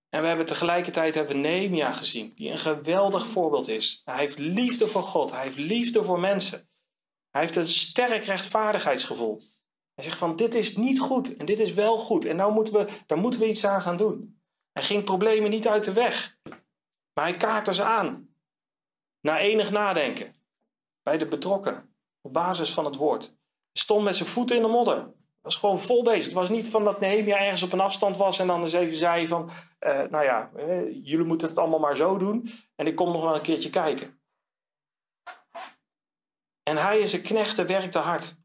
En we hebben tegelijkertijd hebben Nehemia gezien, die een geweldig voorbeeld is. Hij heeft liefde voor God, hij heeft liefde voor mensen. Hij heeft een sterk rechtvaardigheidsgevoel. Hij zegt van dit is niet goed en dit is wel goed en nou moeten we, daar moeten we iets aan gaan doen. Hij ging problemen niet uit de weg, maar hij kaartte ze aan. Na enig nadenken, bij de betrokkenen, op basis van het woord. Hij stond met zijn voeten in de modder was gewoon vol bezig. Het was niet van dat Nehemia ergens op een afstand was en dan eens even zei van, uh, nou ja, uh, jullie moeten het allemaal maar zo doen en ik kom nog wel een keertje kijken. En hij en zijn knechten werkte hard.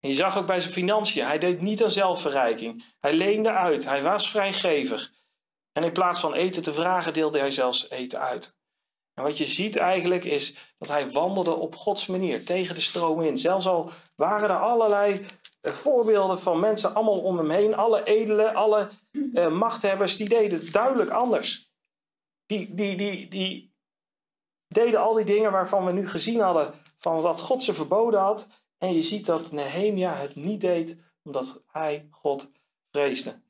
En je zag ook bij zijn financiën, hij deed niet aan zelfverrijking. Hij leende uit, hij was vrijgevig. En in plaats van eten te vragen, deelde hij zelfs eten uit. En wat je ziet eigenlijk is dat hij wandelde op Gods manier, tegen de stroom in. Zelfs al waren er allerlei eh, voorbeelden van mensen allemaal om hem heen, alle edelen, alle uh, machthebbers, die deden duidelijk anders. Die, die, die, die deden al die dingen waarvan we nu gezien hadden, van wat God ze verboden had. En je ziet dat Nehemia het niet deed, omdat hij God vreesde.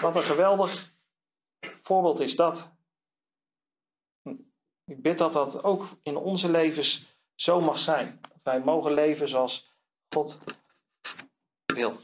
Wat een geweldig voorbeeld is dat. Ik bid dat dat ook in onze levens zo mag zijn. Dat wij mogen leven zoals God wil.